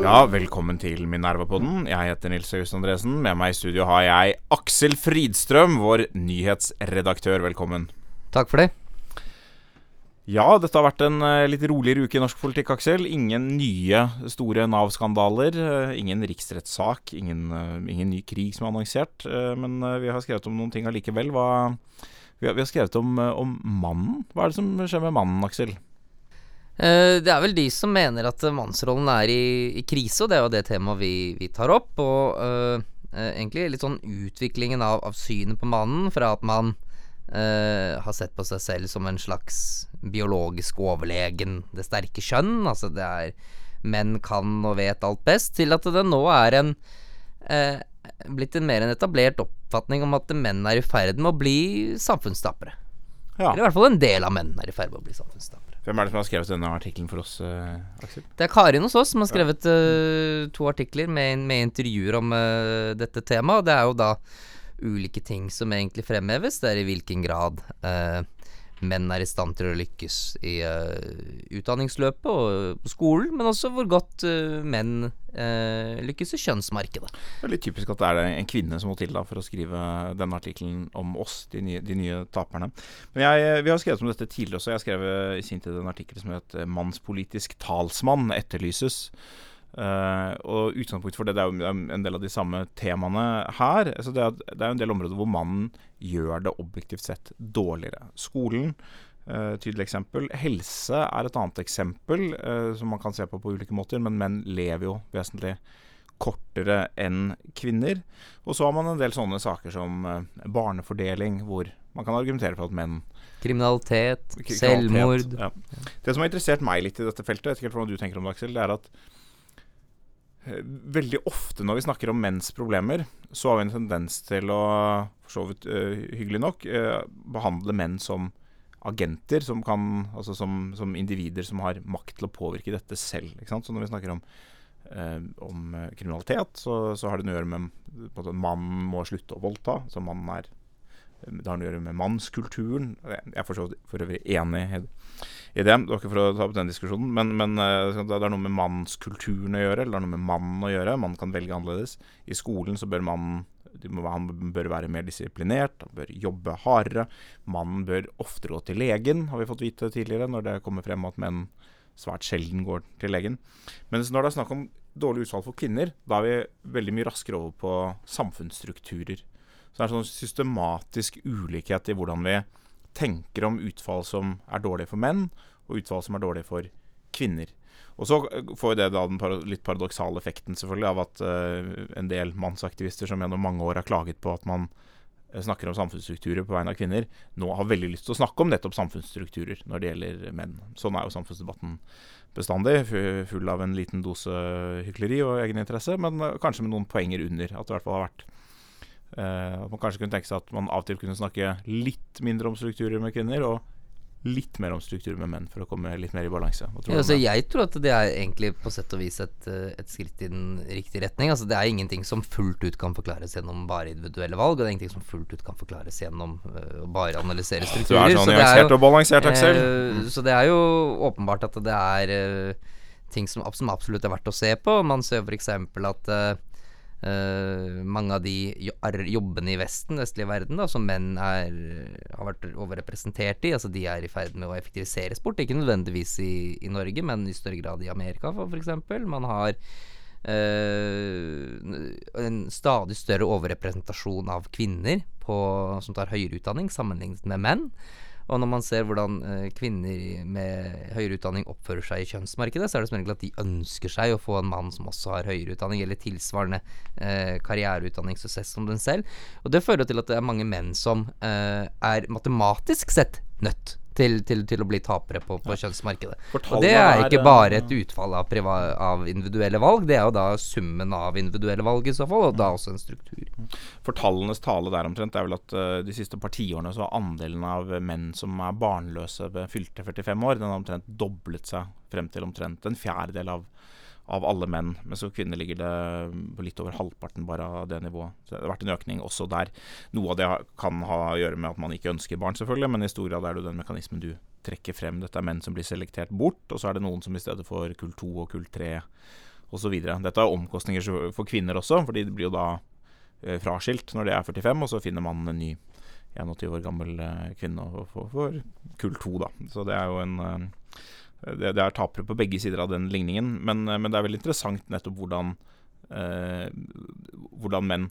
Ja, velkommen til Minervapodden. Jeg heter Nils August Andresen. Med meg i studio har jeg Aksel Fridstrøm, vår nyhetsredaktør. Velkommen. Takk for det. Ja, dette har vært en uh, litt roligere uke i norsk politikk, Aksel. Ingen nye store Nav-skandaler. Uh, ingen riksrettssak. Ingen, uh, ingen, ny krig som er annonsert. men vi har skrevet om noen ting allikevel. Hva, vi, har, vi har skrevet om, om mannen. Hva er det som skjer med mannen, Aksel? Eh, det er vel de som mener at mannsrollen er i, i krise, og det er jo det temaet vi, vi tar opp. Og uh, egentlig litt sånn utviklingen av, av, synet på mannen fra at man uh, har sett på seg selv som en slags biologisk overlegen det sterke kjønn, altså det er menn kan og vet alt best, til at det nå er en uh, blitt en mer enn etablert oppfatning om at menn er i ferd med å bli samfunnstapere. Ja. Eller i hvert fall en del av menn er i ferd med å bli samfunnstapere. Hvem er det som har skrevet denne artikkelen for oss, uh, Aksel? Det er Karin hos oss som har skrevet uh, to artikler med, med intervjuer om uh, dette temaet. Det er jo da ulike ting som egentlig fremheves. Det er i hvilken grad uh, menn er i stand til å lykkes i uh, utdanningsløpet og skolen, men også hvor godt uh, menn uh, lykkes i kjønnsmarkedet. Det er litt typisk at det er en kvinne som må til da for å skrive denne artikkelen om oss, de nye, de nye taperne. Jeg, Vi har skrevet om dette tidligere også. Jeg skrev i sin tid en artikkel som het 'Mannspolitisk talsmann etterlyses'. Uh, og utgangspunkt for det, det er jo en del av de samme temaene her. Altså det, er, det er en del områder hvor mannen gjør det objektivt sett dårligere. Skolen, uh, tydelig eksempel. Helse er et annet eksempel uh, som man kan se på på ulike måter, men menn lever jo vesentlig kortere enn kvinner. Og så har man en del sånne saker som barnefordeling, hvor man kan argumentere for at menn Kriminalitet, kriminalitet selvmord. Ja. Det som har interessert meg litt i dette feltet, jeg vet ikke hva du tenker om det, Aksel, det er at veldig ofte når vi snakker om menns problemer, så har vi en tendens til å, for så vidt uh, hyggelig nok, uh, behandle menn som agenter, som, kan, altså som, som, individer som har makt til å påvirke dette selv. Så når vi snakker om, uh, om kriminalitet, så, så, har det noe å gjøre med at mannen må slutte å voldta. Så mannen er det har noe å gjøre med mannskulturen. Jeg er for, for øvrig enig i det. Det var ikke for å ta opp den diskusjonen, men, men eh, det er noe med mannskulturen å gjøre. Eller det er noe med mannen å gjøre. Man kan velge annerledes. I skolen så bør mannen han bør være mer disiplinert, han bør jobbe hardere. Mannen bør oftere gå til legen, har vi fått vite tidligere, når det kommer frem at menn svært sjelden går til legen. Mens når det er snakk om dårlig utfall for kvinner, da er vi veldig mye raskere over på samfunnsstrukturer. Så det er sånn systematisk ulikhet i hvordan vi tenker om utfall som er dårlige for menn, og utfall som er dårlige for kvinner. Og så får det da den litt paradoksale effekten selvfølgelig av at uh, en del mannsaktivister som gjennom mange år har klaget på at man uh, snakker om samfunnsstrukturer på vegne av kvinner, nå har veldig lyst til å snakke om nettopp samfunnsstrukturer når det gjelder menn. Sånn er jo samfunnsdebatten bestandig, full av en liten dose hykleri og egeninteresse, men kanskje med noen poenger under. At det i hvert fall har vært Uh, at man kanskje kunne tenke seg at man av og til kunne snakke litt mindre om strukturer med kvinner, og litt mer om strukturer med menn, for å komme litt mer i balanse. Ja, altså, jeg tror at det er egentlig på sett og vis et, eh, et, skritt i den riktige retning. Altså, det er ingenting som fullt ut kan forklares gjennom bare individuelle valg, og det er ingenting som fullt ut kan forklares gjennom uh, å bare analysere strukturer. Er sånn nyansert og balansert, Aksel. Uh, så det er jo åpenbart at det er ting som, som, absolutt er verdt å se på. Man ser f.eks. at Uh, mange av de jobbene i Vesten, vestlige verden, da, som menn er, har vært overrepresentert i, altså de er i ferd med å effektivisere sport. Ikke nødvendigvis i, i Norge, men i større grad i Amerika, for f.eks. Man har uh, en stadig større overrepresentasjon av kvinner på, som tar høyere utdanning, sammenlignet med menn. Og når man ser hvordan eh, kvinner med høyere utdanning oppfører seg i kjønnsmarkedet, så er det som regel at de ønsker seg å få en mann som også har høyere utdanning, eller tilsvarende eh, karriereutdanningssuksess som den selv. Og det fører til at det er mange menn som eh, er matematisk sett nødt til, til, til, å bli tapere på, på kjønnsmarkedet. Og det er ikke bare et utfall av, av, individuelle valg, det er jo da summen av individuelle valg i så fall, og da også en struktur. For tallenes tale der omtrent er vel at uh, de siste par tiårene så har andelen av menn som er barnløse ved fylte 45 år, den har omtrent doblet seg frem til omtrent en fjerdedel av av alle menn. Mens for kvinner ligger det på litt over halvparten bare av det nivået. Så det har vært en økning også der. Noe av det kan ha å gjøre med at man ikke ønsker barn, selvfølgelig, men i stor grad er det jo den mekanismen du trekker frem. Dette er menn som blir selektert bort, og så er det noen som i stedet får kull 2 og kull 3 osv. Dette er omkostninger for kvinner også, for de blir jo da eh, fraskilt når de er 45, og så finner man en ny 21 år gammel eh, kvinne for, for kull 2, da. Så det er jo en eh, det, det, er tapere på begge sider av den ligningen. Men, eh, men det er veldig interessant nettopp hvordan, eh, hvordan menn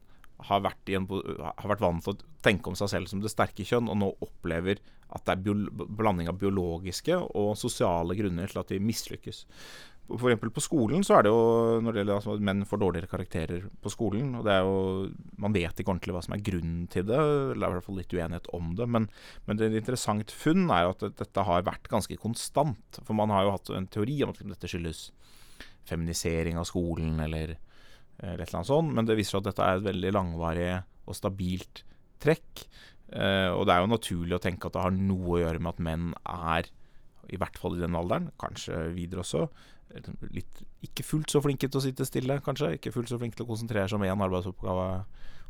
har vært, en, har vært, vant til å tenke om seg selv som det sterke kjønn, og nå opplever at det er blanding av biologiske og sosiale grunner til at de mislykkes. F.eks. på skolen så er det jo når det gjelder altså, menn får dårligere karakterer på skolen. og det er jo, Man vet ikke ordentlig hva som er grunnen til det. Det er i hvert fall litt uenighet om det. Men, men det interessant funn er jo at dette har vært ganske konstant. For man har jo hatt en teori om at dette skyldes feminisering av skolen eller, eller et eller annet sånt. Men det viser seg at dette er et veldig langvarig og stabilt trekk. Eh, og det er jo naturlig å tenke at det har noe å gjøre med at menn er, i hvert fall i den alderen, kanskje videre også, litt ikke fullt så flinke til å sitte stille, kanskje. Ikke fullt så flinke til å konsentrere seg om én arbeidsoppgave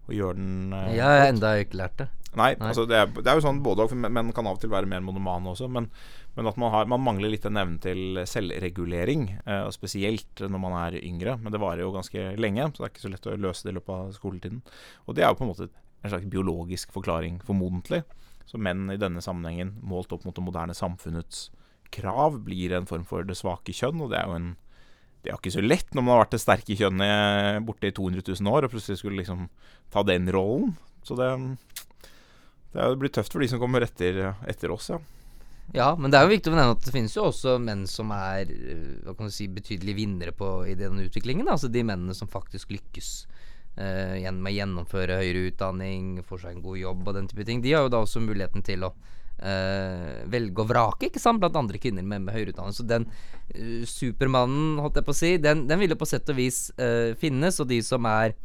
og gjøre den eh, Jeg har enda ikke lært det. Nei, Nei. Altså det, er, det, er, jo sånn både og. Menn kan av og til være mer monomane også. Men, men at man, har, man, mangler litt den evnen til selvregulering. Eh, og spesielt når man er yngre. Men det varer jo ganske lenge, så det er ikke så lett å løse det i løpet av skoletiden. Og det er jo på en måte en slags biologisk forklaring, formodentlig. Så menn i denne sammenhengen, målt opp mot det moderne samfunnets krav blir en form for det svake kjønn, og det er jo en det er jo ikke så lett når man har vært det sterke kjønnet borte i 200 000 år, og plutselig skulle liksom ta den rollen. Så det, det blir tøft for de som kommer etter, etter, oss, ja. Ja, men det er jo viktig å nevne at det finnes jo også menn som er hva kan du si, betydelige vinnere på, i den utviklingen. Altså de mennene som faktisk lykkes uh, med å gjennomføre høyere utdanning, få seg en god jobb og den type ting. De har jo da også muligheten til å Uh, velge og vrake ikke sant, blant andre kvinner med, med høyere. Så den uh, Supermannen, holdt jeg på å si, den, den vil jo på sett og vis uh, finnes. Og de som er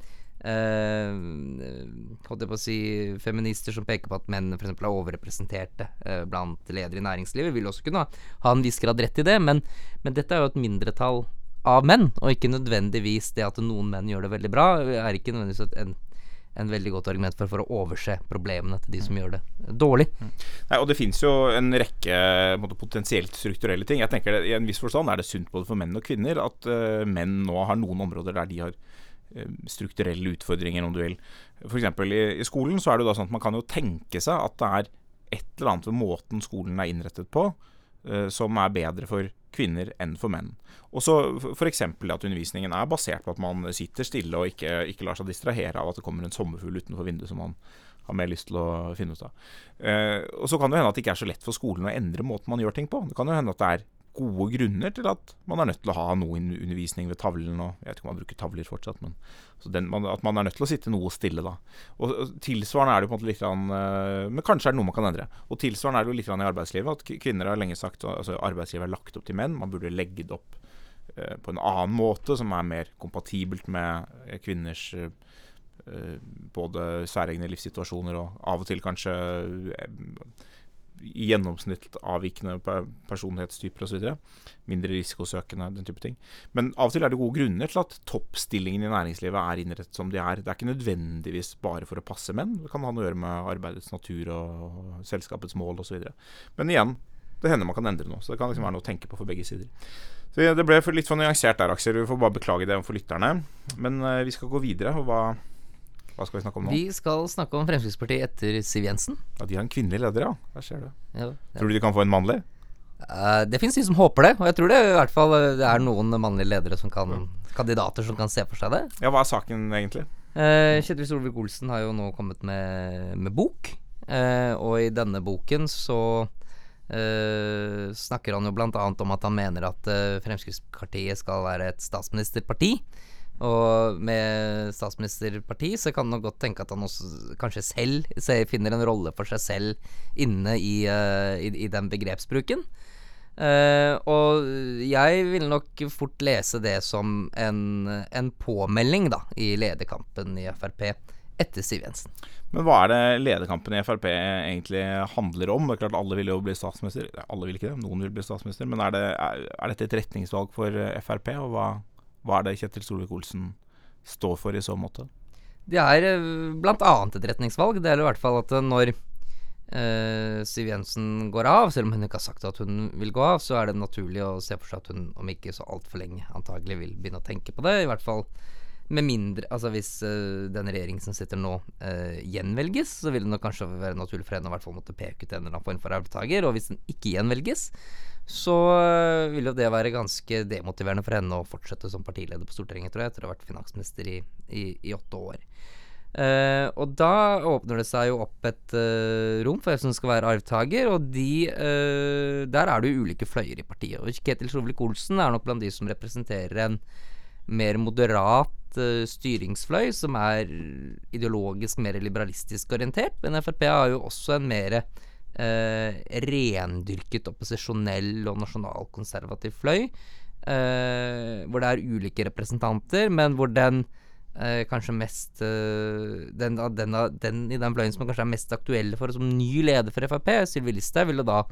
holdt jeg på å si feminister som peker på at menn eksempel er overrepresenterte blant ledere i næringslivet, vil også kunne ha, ha en viss grad rett i det. Men, men dette er jo et mindretall av menn, og ikke nødvendigvis det at noen menn gjør det veldig bra, er ikke nødvendigvis en en veldig godt argument for, for å overse problemene til de som gjør det dårlig. Mm. Nei, og Det finnes jo en rekke måte, potensielt strukturelle ting. Jeg tenker det, I en viss forstand er det sunt både for menn og kvinner at uh, menn nå har noen områder der de har uh, strukturelle utfordringer, om du vil. F.eks. I, i skolen så er det jo da sånn at man kan jo tenke seg at det er et eller annet ved måten skolen er innrettet på, som er bedre for kvinner enn for menn. Og så f.eks. at undervisningen er basert på at man sitter stille og ikke, ikke, lar seg distrahere av at det kommer en sommerfugl utenfor vinduet som man har mer lyst til å finne ut av. Eh, og Så kan det hende at det ikke er så lett for skolen å endre måten man gjør ting på. Det kan jo hende at det er gode grunner til at man er nødt til å ha noe undervisning ved tavlen. Og jeg vet ikke om man bruker tavler fortsatt, men den, at man er nødt til å sitte noe stille da. Og, Tilsvarende er det jo på en måte litt rann, uh, Men kanskje er det noe man kan endre. Og Tilsvarende er det jo litt grann i arbeidslivet. At kvinner har lenge sagt altså Arbeidslivet er lagt opp til menn. Man burde legge det opp uh, på en annen måte som er mer kompatibelt med uh, kvinners både særegne livssituasjoner og av og til kanskje i gjennomsnitt avvikende personlighetstyper osv. Mindre risikosøkende, den type ting. Men av og til er det gode grunner til at toppstillingene i næringslivet er innrettet som de er. Det er ikke nødvendigvis bare for å passe menn. Det kan ha noe å gjøre med arbeidets natur og selskapets mål osv. Men igjen, det hender man kan endre noe. Så det kan liksom være noe å tenke på for begge sider. Så Det ble litt for nyansert der, Aksel. Vi får bare beklage det for lytterne. Men uh, vi skal gå videre. og hva hva skal vi snakke om nå? Vi skal snakke om Fremskrittspartiet etter Siv Jensen. Ja, De har en kvinnelig leder, ja. Der ser du. Ja, ja. Tror du de kan få en mannlig? Uh, det finnes de som håper det, og jeg tror det i hvert fall eh, det er noen mannlige ledere som kan kandidater som kan se for seg det. Ja, Hva er saken egentlig? Uh, Kjetil Solvik-Olsen har jo nå kommet med, med bok, uh, og i denne boken så uh, snakker han jo bl.a. om at han mener at Fremskrittspartiet skal være et statsministerparti. Og med statsministerparti så kan man godt tenke at han også kanskje selv finner en rolle for seg selv inne i, uh, i, i den begrepsbruken. Uh, og jeg vil nok fort lese det som en, en påmelding da i lederkampen i Frp etter Siv Jensen. Men hva er det lederkampen i Frp egentlig handler om? Det er klart Alle vil jo bli statsminister. Alle vil ikke det, noen vil bli statsminister. Men er, det, er, er dette et retningsvalg for Frp, og hva, Hva er det Kjetil Solvik-Olsen står for i så måte? Det er eh, bl.a. et retningsvalg. Det gjelder i hvert fall at eh, når uh, Siv Jensen går av, selv om hun ikke har sagt at hun vil gå av, så er det naturlig å se for seg at hun om ikke så altfor lenge antagelig vil begynne å tenke på det. I hvert fall med mindre Altså hvis uh, den regjeringen som sitter nå, uh, gjenvelges, så vil det nok kanskje være naturlig for henne å hvert fall måtte peke ut en eller annen form for arbeidstaker. Og hvis den ikke gjenvelges, så uh, vil jo det være ganske demotiverende for henne å fortsette som partileder på Stortinget, tror jeg, etter å ha vært finansminister i, i, i åtte år. Uh, og da åpner det seg jo opp et uh, rom for hvem som skal være arvtaker, og de uh, Der er det jo ulike fløyer i partiet. Og Ketil Solvik-Olsen er nok blant de som representerer en mer moderat styringsfløy, som er ideologisk mer liberalistisk orientert. Men Frp har jo også en mer rendyrket opposisjonell og nasjonalkonservativ fløy, hvor det er ulike representanter, men hvor den kanskje mest den, den, den, i den fløyen som kanskje er mest aktuelle for som ny leder for Frp, Sylvi Listhaug, vil da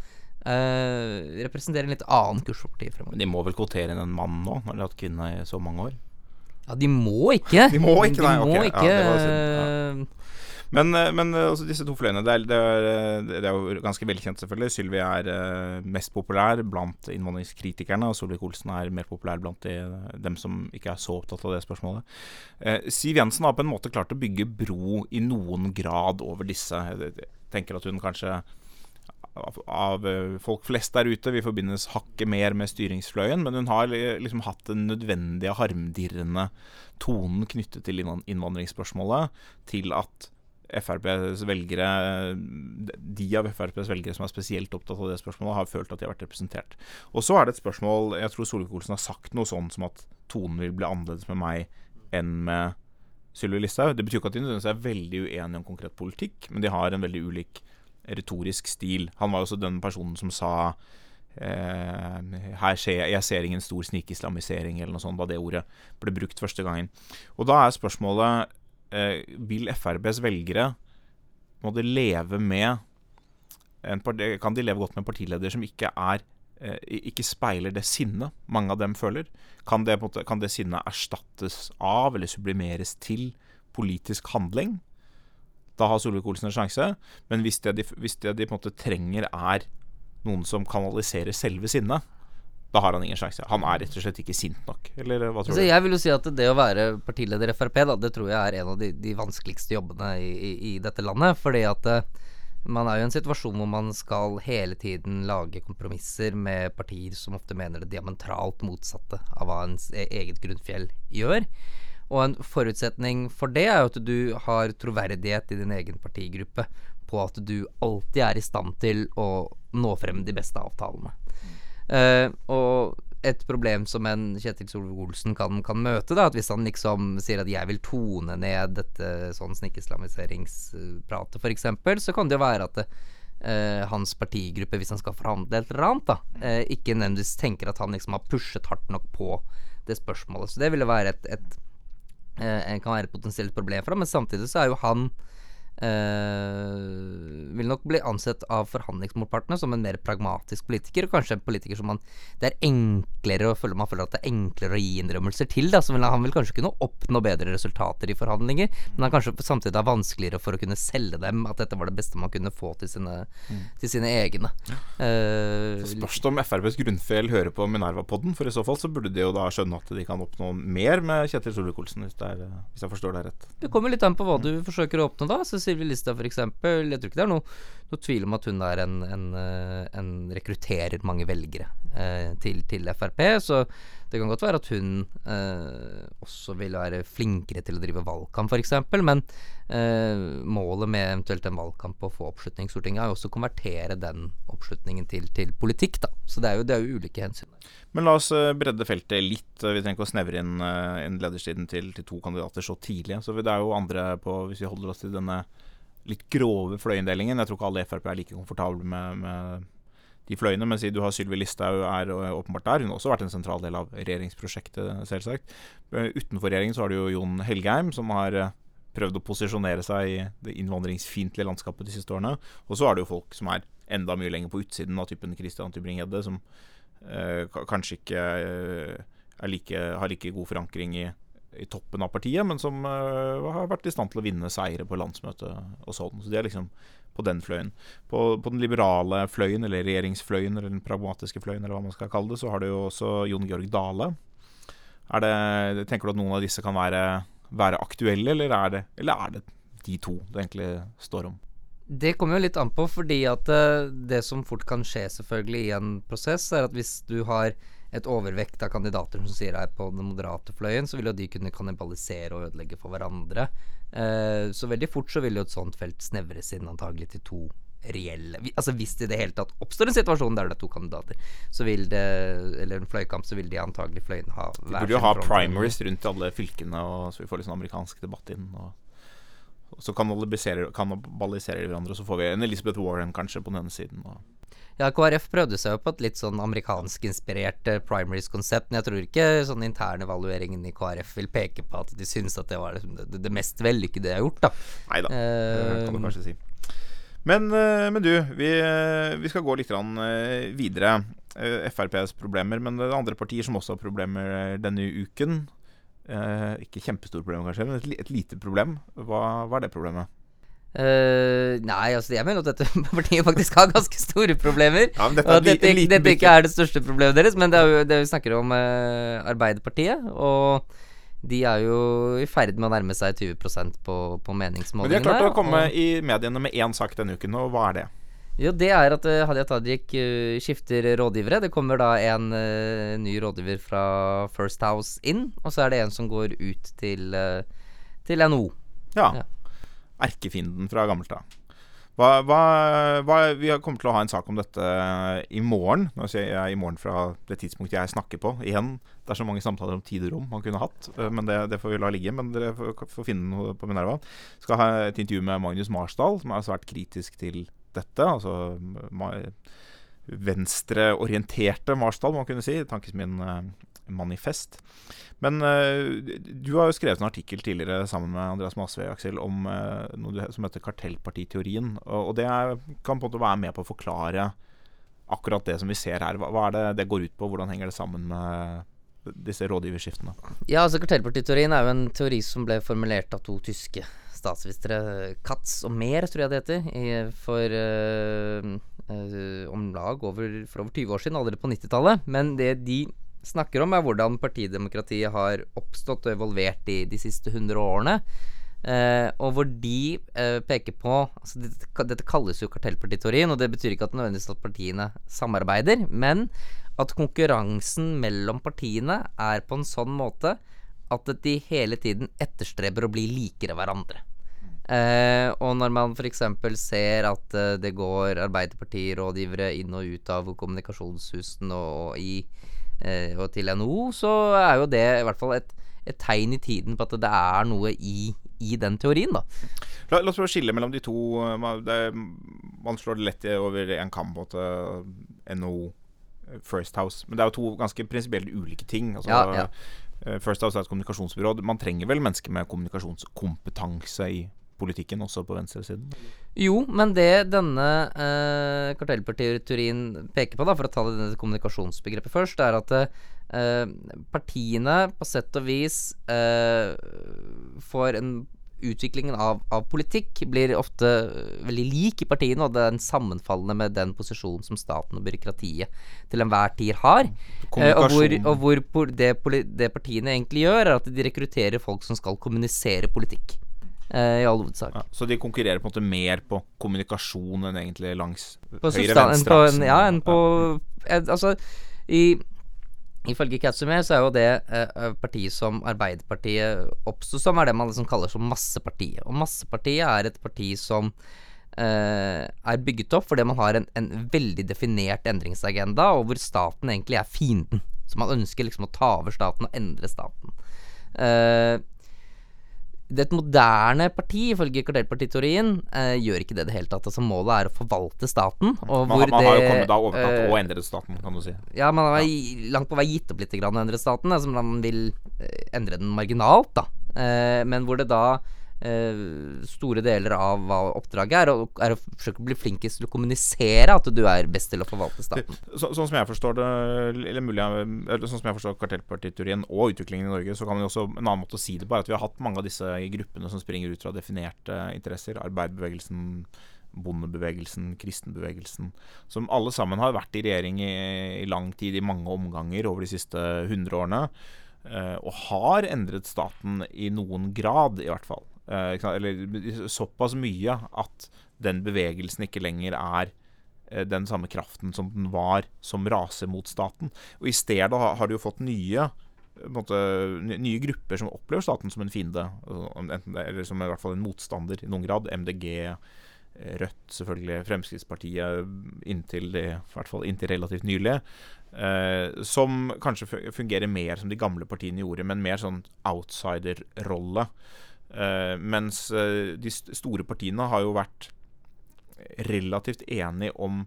eh, representerer en litt annen kurs for partiet fremover. Men de må vel kvotere inn en mann nå, når de har hatt kvinne i så mange år? Ja, de må ikke. De må ikke, nei, de må okay. ikke ja, synd, ja. Men, eh, men eh, altså disse to fløyene det er, det, er, eh, det er, jo ganske velkjent, selvfølgelig. Sylvi er uh, mest populær blant innvandringskritikerne, og Solvik-Olsen er mer populær blant de, dem som ikke er så opptatt av det spørsmålet. Uh, Siv Jensen har på en måte klart å bygge bro i noen grad over disse. Jeg tenker at hun kanskje av, av folk flest der ute vil forbindes hakket mer med styringsfløyen, men hun har liksom hatt den nødvendige harmdirrende tonen knyttet til innvandringsspørsmålet til at FrPs velgere De av FrPs velgere som er spesielt opptatt av det spørsmålet, har følt at de har vært representert. Og så er det et spørsmål Jeg tror Solvik-Olsen har sagt noe sånn som at tonen vil bli annerledes med meg enn med Sylvi Listhaug. Det betyr ikke at de nødvendigvis er veldig uenige om konkret politikk, men de har en veldig ulik retorisk stil. Han var også den personen som sa eh, her ser jeg, jeg ser ingen stor snikislamisering, eller noe sånt, da det ordet ble brukt første gangen. Og da er spørsmålet eh, vil FrBs velgere må de leve med Kan de leve godt med en partileder som ikke er eh, ikke speiler det sinnet mange av dem føler? Kan det, kan det sinnet erstattes av eller sublimeres til politisk handling? Da har Solvik-Olsen en sjanse. Men hvis det, de, hvis det de på en måte trenger, er noen som kanaliserer selve sinnet, da har han ingen sjanse. Han er rett og slett ikke sint nok. Eller hva tror altså, du? Jeg vil jo si at det å være partileder i Frp, da, det tror jeg er en av de, de vanskeligste jobbene i, i, i, dette landet. Fordi at uh, man er jo i en situasjon hvor man skal hele tiden lage kompromisser med partier som ofte mener det diametralt motsatte av hva ens e-, eget grunnfjell gjør. Og en forutsetning for det er jo at du har troverdighet i din egen partigruppe på at du alltid er i stand til å nå frem de beste avtalene. Uh, og et problem som en Kjetil Solvik-Olsen kan, kan, møte, da, at hvis han liksom sier at 'jeg vil tone ned dette sånn snikislamiseringspratet', f.eks., så kan det jo være at det, uh, hans partigruppe, hvis han skal forhandle et eller annet, da, uh, ikke nødvendigvis tenker at han liksom har pushet hardt nok på det spørsmålet. Så det ville være et, et kan være et potensielt problem for ham, men samtidig så er jo han vil nok bli ansett av forhandlingsmotpartene som en mer pragmatisk politiker, og kanskje en politiker som man Det er enklere å føle man føler at det er enklere å gi innrømmelser til. Da, så vil, han vil kanskje kunne oppnå bedre resultater i forhandlinger, men han kanskje samtidig er vanskeligere for å kunne selge dem at dette var det beste man kunne få til sine, mm. til sine egne. Uh, så spørs det om FrPs grunnfjell hører på Minerva-podden, for i så fall så burde de jo da skjønne at de kan oppnå mer med Kjetil Solvik-Olsen, hvis, hvis, jeg forstår deg rett. Det kommer litt an på hva du forsøker å oppnå da. Så Sylvi Listhaug f.eks. Jeg tror ikke det er noe, noe tvil om at hun er en, en, eh, en rekrutterer mange velgere eh, til, til, Frp. Så det kan godt være at hun eh, også vil være flinkere til å drive valgkamp, f.eks. Men eh, målet med eventuelt en valgkamp å få oppslutning i Stortinget, er jo også å konvertere den oppslutningen til, til politikk, da. Så det er jo, det er jo ulike hensyn. Men la oss eh, bredde feltet litt. Vi trenger ikke å snevre inn, uh, inn lederstiden til, til, to kandidater så tidlig. Så det er jo andre på, hvis vi holder oss til denne litt grove fløyinndelingen. Jeg tror ikke alle i Frp er like komfortable med, med de fløyene. Men siden du har Sylvi Listhaug er åpenbart der. Hun har også vært en sentral del av regjeringsprosjektet, selvsagt. Eh, utenfor regjeringen så har du jo Jon Helgheim, som har prøvd å posisjonere seg i det innvandringsfiendtlige landskapet de siste årene. Og så er det jo folk som er enda mye lenger på utsiden av typen Christian Tybring-Gjedde, som Eh, kanskje ikke eh, like, har like god forankring i, i, toppen av partiet, men som uh, har vært i stand til å vinne seire på landsmøtet og sånn. Så de er liksom på den fløyen. På, på, den liberale fløyen, eller regjeringsfløyen, eller den pragmatiske fløyen, eller hva man skal kalle det, så har du jo også Jon Georg Dale. Det, tenker du at noen av disse kan være, være aktuelle, eller er, det, eller er det de to det egentlig står om? Det kommer jo litt an på, fordi at uh, det som fort kan skje selvfølgelig i en prosess, er at hvis du har et overvekt av kandidater som sier er på den moderate fløyen, så vil jo de kunne kannibalisere og ødelegge for hverandre. Uh, så veldig fort så vil jo et sånt felt snevres inn antagelig til to reelle Altså Hvis det i det hele tatt oppstår en situasjon der det er to kandidater, så vil det Eller en fløykamp, så vil de antagelig fløyene ha De burde jo ha primaries rundt alle fylkene, og så vi får litt sånn amerikansk debatt inn. Og så kannibaliserer, kannibaliserer hverandre, og så får vi en Elizabeth Warren kanskje på den ene siden. Og ja, KrF prøvde seg jo på et litt sånn amerikanskinspirert uh, primaries-konsept, men jeg tror ikke sånn internevalueringen i KrF vil peke på at de syns at det var liksom det, det, mest vellykkede de har gjort, da. Nei da, uh, kan du kanskje si. Men, uh, men du, vi, vi, skal gå litt videre. FrPs problemer, men det er andre partier som også har problemer denne uken. Eh, ikke kjempestort problem, kanskje, men et, et lite problem. Hva, hva, er det problemet? Uh, nei, altså jeg mener at dette partiet faktisk har ganske store problemer. Ja, dette og dette, li, dette ikke er det største problemet deres, men det er jo det vi snakker om uh, Arbeiderpartiet. Og de er jo i ferd med å nærme seg 20 på, på meningsmålingene. Men de har klart å komme og, i mediene med én sak denne uken, og hva er det? Jo, det er at uh, Hadia Tajik uh, skifter rådgivere. Det kommer da en uh, ny rådgiver fra First House inn, og så er det en som går ut til, til NO. Ja. ja. Erkefienden fra gammelt av. Hva, hva, hva, vi kommer til å ha en sak om dette i morgen. Nå sier jeg i morgen fra det tidspunktet jeg snakker på. Igjen, det er så mange samtaler om tid og rom man kunne hatt. Men det, det får vi la ligge. Men dere får, får finne noe på Minerva. Skal ha et intervju med Magnus Marsdal, som er svært kritisk til dette. Altså venstreorienterte Marsdal, må man kunne si. Tankesmien uh, Manifest. Men uh, du har jo skrevet en artikkel tidligere sammen med Andreas Masve Aksel, om uh, noe som heter kartellpartiteorien. Og, det kan på en måte være med på å forklare akkurat det som vi ser her. Hva er det det går ut på? Hvordan henger det sammen med disse rådgiverskiftene? Ja, altså Kartellpartiteorien er jo en teori som ble formulert av to tyske statsvisere, Katz og Mehr, tror jeg det heter, i, for uh, uh, om lag over, for over 20 år siden, allerede på 90-tallet. Men det de snakker om, er hvordan partidemokratiet har oppstått og evolvert i de siste 100 årene. Uh, og hvor de uh, peker på altså dette, dette, kalles jo kartellpartiteorien, og det betyr ikke at nødvendigvis at partiene samarbeider, men at konkurransen mellom partiene er på en sånn måte at de hele tiden etterstreber å bli likere hverandre. Uh, og når man f.eks. ser at eh, det går Arbeiderpartirådgivere inn og ut av kommunikasjonshusene og, og, i, eh, og til NHO, så er jo det i hvert fall et, et, tegn i tiden på at det er noe i, i den teorien, da. La, la, oss prøve å skille mellom de to. Det, man slår det lett over en kam på NHO First House. Men det er jo to ganske prinsipielt ulike ting. Altså, ja, ja. First House er et kommunikasjonsbyrå. Man trenger vel mennesker med kommunikasjonskompetanse i politikken også på venstresiden? Jo, men det denne eh, kartellpartiteorien peker på, da, for å ta det kommunikasjonsbegrepet først, er at eh, partiene på sett og vis eh, får en Utviklingen av, av, politikk blir ofte veldig lik i partiene, og det er sammenfallende med den posisjonen som staten og byråkratiet til enhver tid har. Eh, og hvor, og hvor det, det partiene egentlig gjør, er at de rekrutterer folk som skal kommunisere politikk eh, i all hovedsak. Ja, så de konkurrerer på en måte mer på kommunikasjon enn egentlig langs høyre-venstre-aksen? Ja, enn på eh, Altså, i Ifølge Katsume så er jo det eh, partiet som Arbeiderpartiet oppsto som, er det man liksom kaller som Massepartiet. Og Massepartiet er et parti som eh, er bygget opp fordi man har en, en, veldig definert endringsagenda, og hvor staten egentlig er fienden. Så man ønsker liksom å ta over staten og endre staten. Eh, et moderne parti, ifølge kartellpartiteorien, eh, gjør ikke det i det hele tatt. Altså Målet er å forvalte staten. man, man det, har jo kommet da overtatt uh, og endret staten, kan du si. Ja, man har ja. langt på vei gitt opp litt grann å endre staten. Altså man vil eh, endre den marginalt, da. Eh, men hvor det da eh, store deler av hva oppdraget er, og er å forsøke å bli flinkest til å kommunisere at du er best til å forvalte staten. Så, sånn som jeg forstår det, eller mulig eller sånn som jeg forstår kartellpartiturien og utviklingen i Norge, så kan man også en annen måte å si det på, er at vi har hatt mange av disse gruppene som springer ut fra definerte interesser. Arbeiderbevegelsen, bondebevegelsen, kristenbevegelsen. Som alle sammen har vært i regjering i, i lang tid, i mange omganger over de siste hundre årene. Uh, og har endret staten i noen grad, i hvert fall. Uh, eller såpass mye at den bevegelsen ikke lenger er uh, den samme kraften som den var som raser mot staten. Og i stedet har, du jo fått nye måte, nye grupper som opplever staten som en fiende. Eller som i hvert fall en motstander i noen grad. MDG, Rødt, selvfølgelig Fremskrittspartiet inntil, det, i hvert fall inntil relativt nylig. Eh, som kanskje fungerer mer som de gamle partiene gjorde, men mer sånn outsider-rolle. Eh, mens eh, de store partiene har jo vært relativt enige om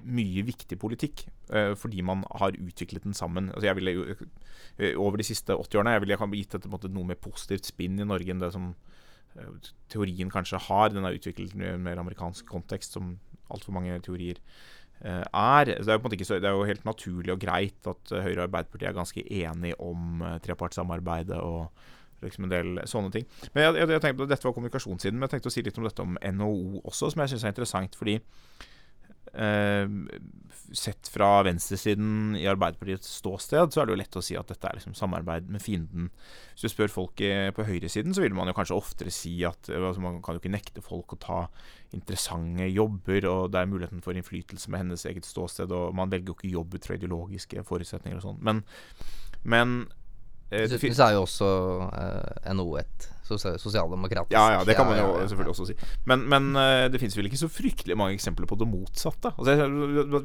mye viktig politikk, eh, fordi man har utviklet den sammen. Altså jeg ville jo, eh, Over de siste 80 årene jeg ville jeg gitt dette måte, noe mer positivt spinn i Norge enn det som eh, teorien kanskje har. Den er utviklet i en mer amerikansk kontekst, som altfor mange teorier Eh, er. Det er, jo så, det er jo helt naturlig og greit at eh, Høyre og Arbeiderpartiet er ganske enige om trepartssamarbeidet og liksom en del sånne ting. Men jeg, jeg, jeg tenkte, Dette var kommunikasjonssiden, men jeg tenkte å si litt om dette om NHO også, som jeg syns er interessant. fordi Eh, sett fra venstresiden i Arbeiderpartiets ståsted, så er det jo lett å si at dette er liksom samarbeid med fienden. Hvis du spør folk på høyresiden, så vil man jo kanskje oftere si at altså Man kan jo ikke nekte folk å ta interessante jobber, og det er muligheten for innflytelse med hennes eget ståsted, og man velger jo ikke jobb ut fra ideologiske forutsetninger og sånn. Men, men Eh, Dessuten så er jo også uh, NHO et sosialdemokratisk Ja, ja, det kan man jo selvfølgelig også si. Men, men uh, det finnes vel ikke så fryktelig mange eksempler på det motsatte. Altså,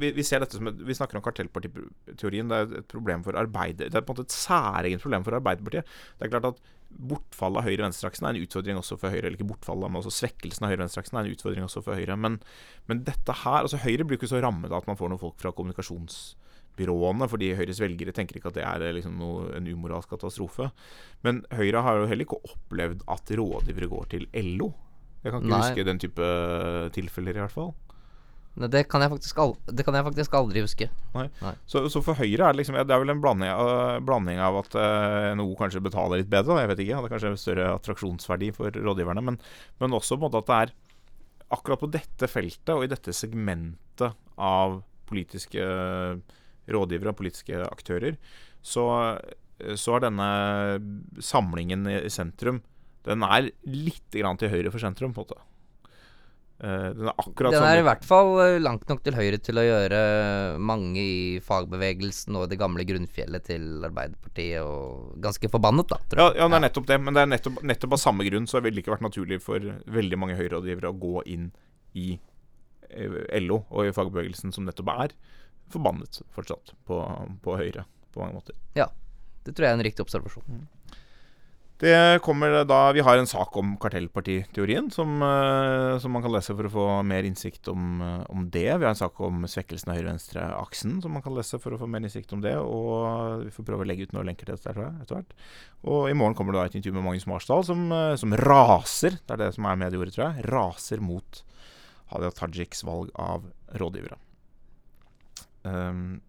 vi, vi, ser dette som et, vi snakker om kartellpartiteorien. Det er et problem for arbeider, Det er på en måte et særegent problem for Arbeiderpartiet. Det er klart at Bortfallet av høyre-venstre-aksen er en utfordring også for Høyre. Eller ikke bortfallet, men også svekkelsen av høyre-venstre-aksen er en utfordring også for Høyre. Men, men dette her altså Høyre blir ikke så rammet av at man får noen folk fra kommunikasjons byråene, fordi Høyres velgere tenker ikke at det er liksom noe, en umoralsk katastrofe. Men Høyre har jo heller ikke opplevd at rådgivere går til LO. Jeg kan ikke Nei. huske den type tilfeller, i hvert fall. Nei, det kan jeg faktisk, aldri, det kan jeg faktisk aldri huske. Nei. Nei. Så, så, for Høyre er det liksom Det er vel en blanding, uh, blanding av at uh, NHO kanskje betaler litt bedre, jeg vet ikke. Det er kanskje større attraksjonsverdi for rådgiverne. Men, men også på en måte at det er akkurat på dette feltet og i dette segmentet av politiske uh, rådgivere og politiske aktører, så, så er denne samlingen i sentrum Den er litt grann til høyre for sentrum, på en måte. Uh, den er akkurat Den er i hvert fall eh, langt nok til høyre til å gjøre mange i fagbevegelsen og det gamle grunnfjellet til Arbeiderpartiet og ganske forbannet, da. Ja, ja, det er nettopp det. Men det er nettopp, nettopp av samme grunn så ville det ikke vært naturlig for veldig mange høyrerådgivere å gå inn i eh, LO og i fagbevegelsen, som nettopp er forbannet fortsatt på, på Høyre på mange måter. Ja, det tror jeg er en riktig observasjon. Mm. Det kommer da Vi har en sak om kartellpartiteorien som, uh, som, man kan lese for å få mer innsikt om, uh, om det. Vi har en sak om svekkelsen av høyre-venstre-aksen som man kan lese for å få mer innsikt om det. Og vi får prøve å legge ut noen lenker til dette etter hvert. Og i morgen kommer det da et intervju med Magnus Marsdal som, uh, som raser, det er det som er medieordet, tror jeg, raser mot Hadia Tajiks valg av rådgivere. Um,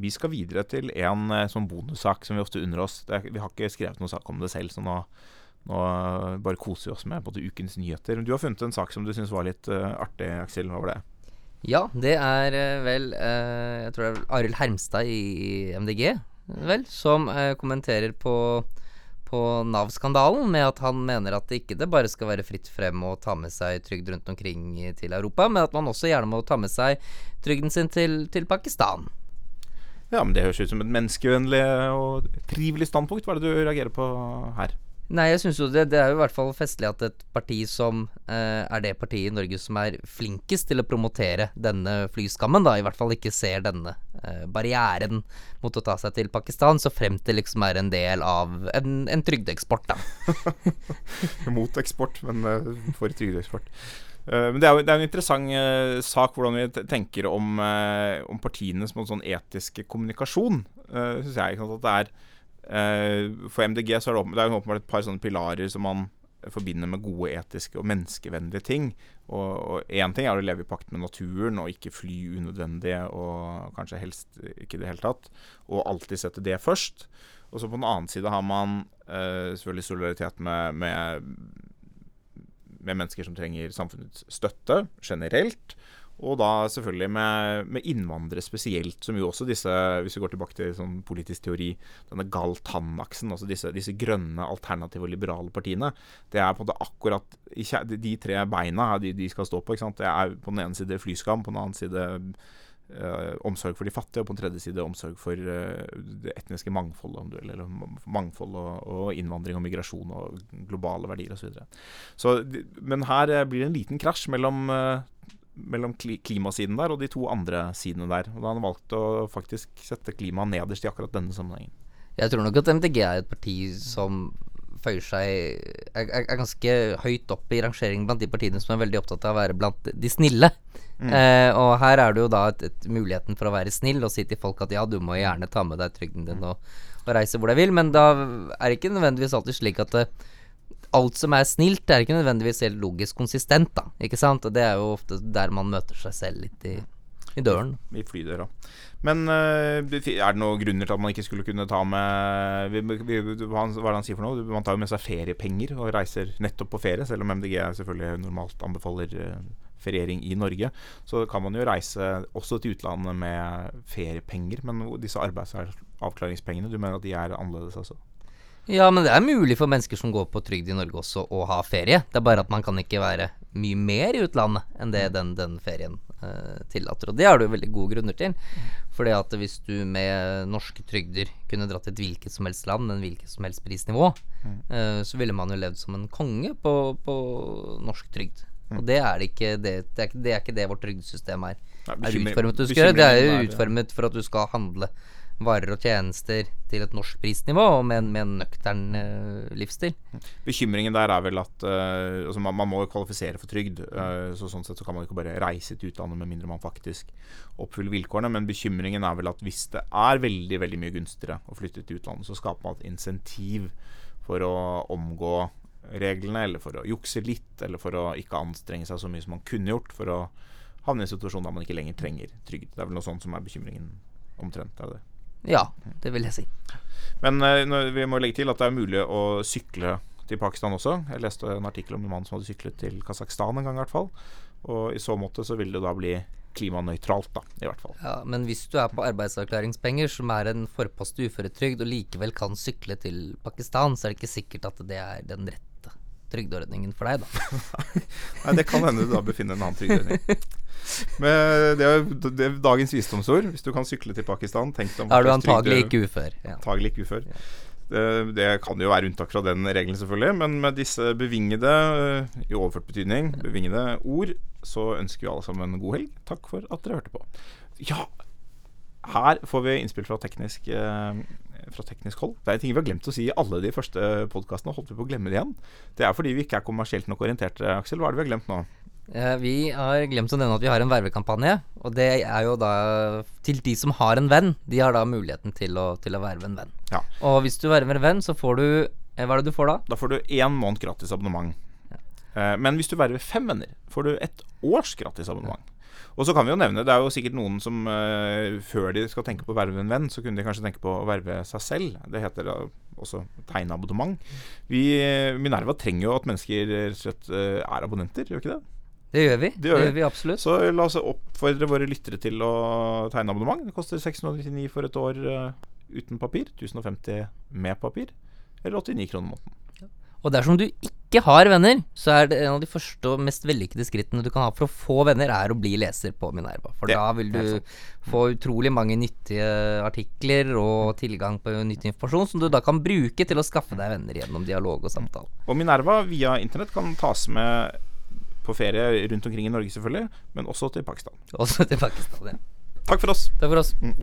vi skal videre til en uh, sånn bonussak som vi ofte unner oss. Er, vi har ikke skrevet noen sak om det selv, så nå, nå bare koser vi oss med både ukens nyheter. Du har funnet en sak som du syns var litt uh, artig, Aksel. Hva var det? Ja, det er uh, vel Jeg tror det er Arild Hermstad i, MDG, vel, som kommenterer på på Nav-skandalen med at han mener at det ikke det bare skal være fritt frem å ta med seg trygd rundt omkring til Europa, men at man også gjerne må ta med seg trygden sin til, til Pakistan. Ja, men det høres ut som et menneskevennlig og trivelig standpunkt. Hva er det du reagerer på her? Nei, jeg syns jo det, det er jo i hvert fall festlig at et parti som eh, er det partiet i Norge som er flinkest til å promotere denne flyskammen, da i hvert fall ikke ser denne eh, barrieren mot å ta seg til Pakistan, så frem til liksom er en del av en, en trygdeeksport, da. Mot eksport, men uh, for trygdeeksport. Uh, men det er jo det er en interessant uh, sak hvordan vi tenker om, om partiene som en sånn etisk kommunikasjon. Uh, synes jeg, ikke sant, at det er for MDG så er det, det er åpenbart et par sånne pilarer som man forbinder med gode etiske og menneskevennlige ting. Og én ting er å leve i pakt med naturen og ikke fly unødvendig, og kanskje helst ikke i det hele tatt. Og alltid sette det først. Og så på den annen side har man eh, selvfølgelig solidaritet med, med, med, mennesker som trenger samfunnets støtte generelt. Og da selvfølgelig med, med, innvandrere spesielt, som jo også disse Hvis vi går tilbake til sånn politisk teori, denne Galtan-aksen, altså disse, disse, grønne, alternative og liberale partiene, det er på en måte akkurat De tre beina de, de skal stå på. ikke sant? Det er på den ene side flyskam, på den annen side eh, omsorg for de fattige, og på den tredje side omsorg for eh, det etniske mangfoldet, om du vil, eller mangfold og, og, innvandring og migrasjon og globale verdier osv. Men her eh, blir det en liten krasj mellom øh, mellom klimasiden der og de to andre sidene der. Og da har han valgt å faktisk sette klimaet nederst i akkurat denne sammenhengen. Jeg tror nok at MDG er et parti som føyer seg er, er, ganske høyt opp i rangeringen blant de partiene som er veldig opptatt av å være blant de snille. Mm. Eh, og her er det jo da et, et, muligheten for å være snill og si til folk at ja, du må gjerne ta med deg trygden din og, og reise hvor du vil, men da er det ikke nødvendigvis alltid slik at det, alt som er snilt, er ikke nødvendigvis helt logisk konsistent, da. Ikke sant? Og det er jo ofte der man møter seg selv litt i, i døren. I flydøra. Men uh, er det noen grunner til at man ikke skulle kunne ta med Hva er det han sier for noe? Man tar jo med seg feriepenger og reiser nettopp på ferie, selv om MDG selvfølgelig normalt anbefaler uh, feriering i Norge. Så kan man jo reise også til utlandet med feriepenger. Men disse arbeidsavklaringspengene, du mener at de er annerledes, altså? Ja, men det er mulig for mennesker som går på trygd i Norge også å ha ferie. Det er bare at man kan ikke være mye mer i utlandet enn det den, den ferien uh, tillater. Og det har du veldig gode grunner til. Fordi at hvis du med norske trygder kunne dratt til et hvilket som helst land en hvilket som helst prisnivå, uh, så ville man jo levd som en konge på, på norsk trygd. Og det er, ikke, det, det, er, det er ikke det vårt trygdesystem er, er utformet. Det er jo utformet for at du skal handle varer og tjenester til et norsk prisnivå, og med en, med en nøktern uh, livsstil. Bekymringen der er vel at uh, altså man, man, må kvalifisere for trygd. Uh, så Sånn sett så kan man ikke bare reise til utlandet med mindre man faktisk oppfyller vilkårene. Men bekymringen er vel at hvis det er veldig veldig mye gunstigere å flytte til utlandet, så skaper man et insentiv for å omgå reglene, eller for å jukse litt, eller for å ikke anstrenge seg så mye som man kunne gjort, for å havne i en situasjon der man ikke lenger trenger trygd. Det er vel noe sånt som er bekymringen omtrent. er det ja, det vil jeg si. Men uh, vi må legge til at det er mulig å sykle til Pakistan også. Jeg leste en artikkel om en mann som hadde syklet til Kasakhstan en gang, i hvert fall. Og i så måte så vil det da bli klimanøytralt, da, i hvert fall. Ja, Men hvis du er på arbeidsavklaringspenger, som er en forpost uføretrygd, og likevel kan sykle til Pakistan, så er det ikke sikkert at det er den rette trygdeordningen for deg, da. Nei, det kan hende du da befinner en annen trygdeordning. Men det er, det er dagens visdomsord. Hvis du kan sykle til Pakistan, tenk deg om Er du antagelig ikke ufør. Ja. Antagelig ikke ufør. Ja. Det, det, kan jo være unntak fra den regelen, selvfølgelig. Men med disse bevingede, i overført betydning, bevingede ord, så ønsker vi alle sammen en god helg. Takk for at dere hørte på. Ja, her får vi innspill fra teknisk, eh, fra teknisk hold. Det er ting vi har glemt å si i alle de første podkastene. Holdt vi på å glemme det igjen. Det er fordi vi ikke er kommersielt nok orienterte, Aksel. Hva er det vi har glemt nå? Eh, vi har glemt å nevne at vi har en vervekampanje. Og det er jo da til de som har en venn. De har da muligheten til å, til å verve en venn. Ja. Og hvis du verver en venn, så får du eh, Hva er det du får da? Da får du én måned gratis abonnement. Ja. Eh, men hvis du verver fem venner, får du et års gratis abonnement. Og så kan vi jo nevne, Det er jo sikkert noen som uh, før de skal tenke på å verve en venn, så kunne de kanskje tenke på å verve seg selv. Det heter uh, også tegneabonnement. Vi, Minerva trenger jo at mennesker slett uh, er abonnenter, gjør ikke det? Det gjør vi. Det gjør, det gjør vi. absolutt. Så la oss oppfordre våre lyttere til å tegne abonnement. Det koster 699 for et år uh, uten papir. 1050 med papir. Eller 89 kroner måneden. Og dersom du ikke har venner, så er det en av de første og mest vellykkede skrittene du kan ha for å få venner, er å bli leser på Minerva. For det, da vil du få utrolig mange nyttige artikler og tilgang på nyttig informasjon som du da kan bruke til å skaffe deg venner gjennom dialog og samtale. Og Minerva via internett kan tas med på ferie rundt omkring i Norge, selvfølgelig, men også til Pakistan. Også til Pakistan, ja. Takk for oss. Takk for oss. Mm.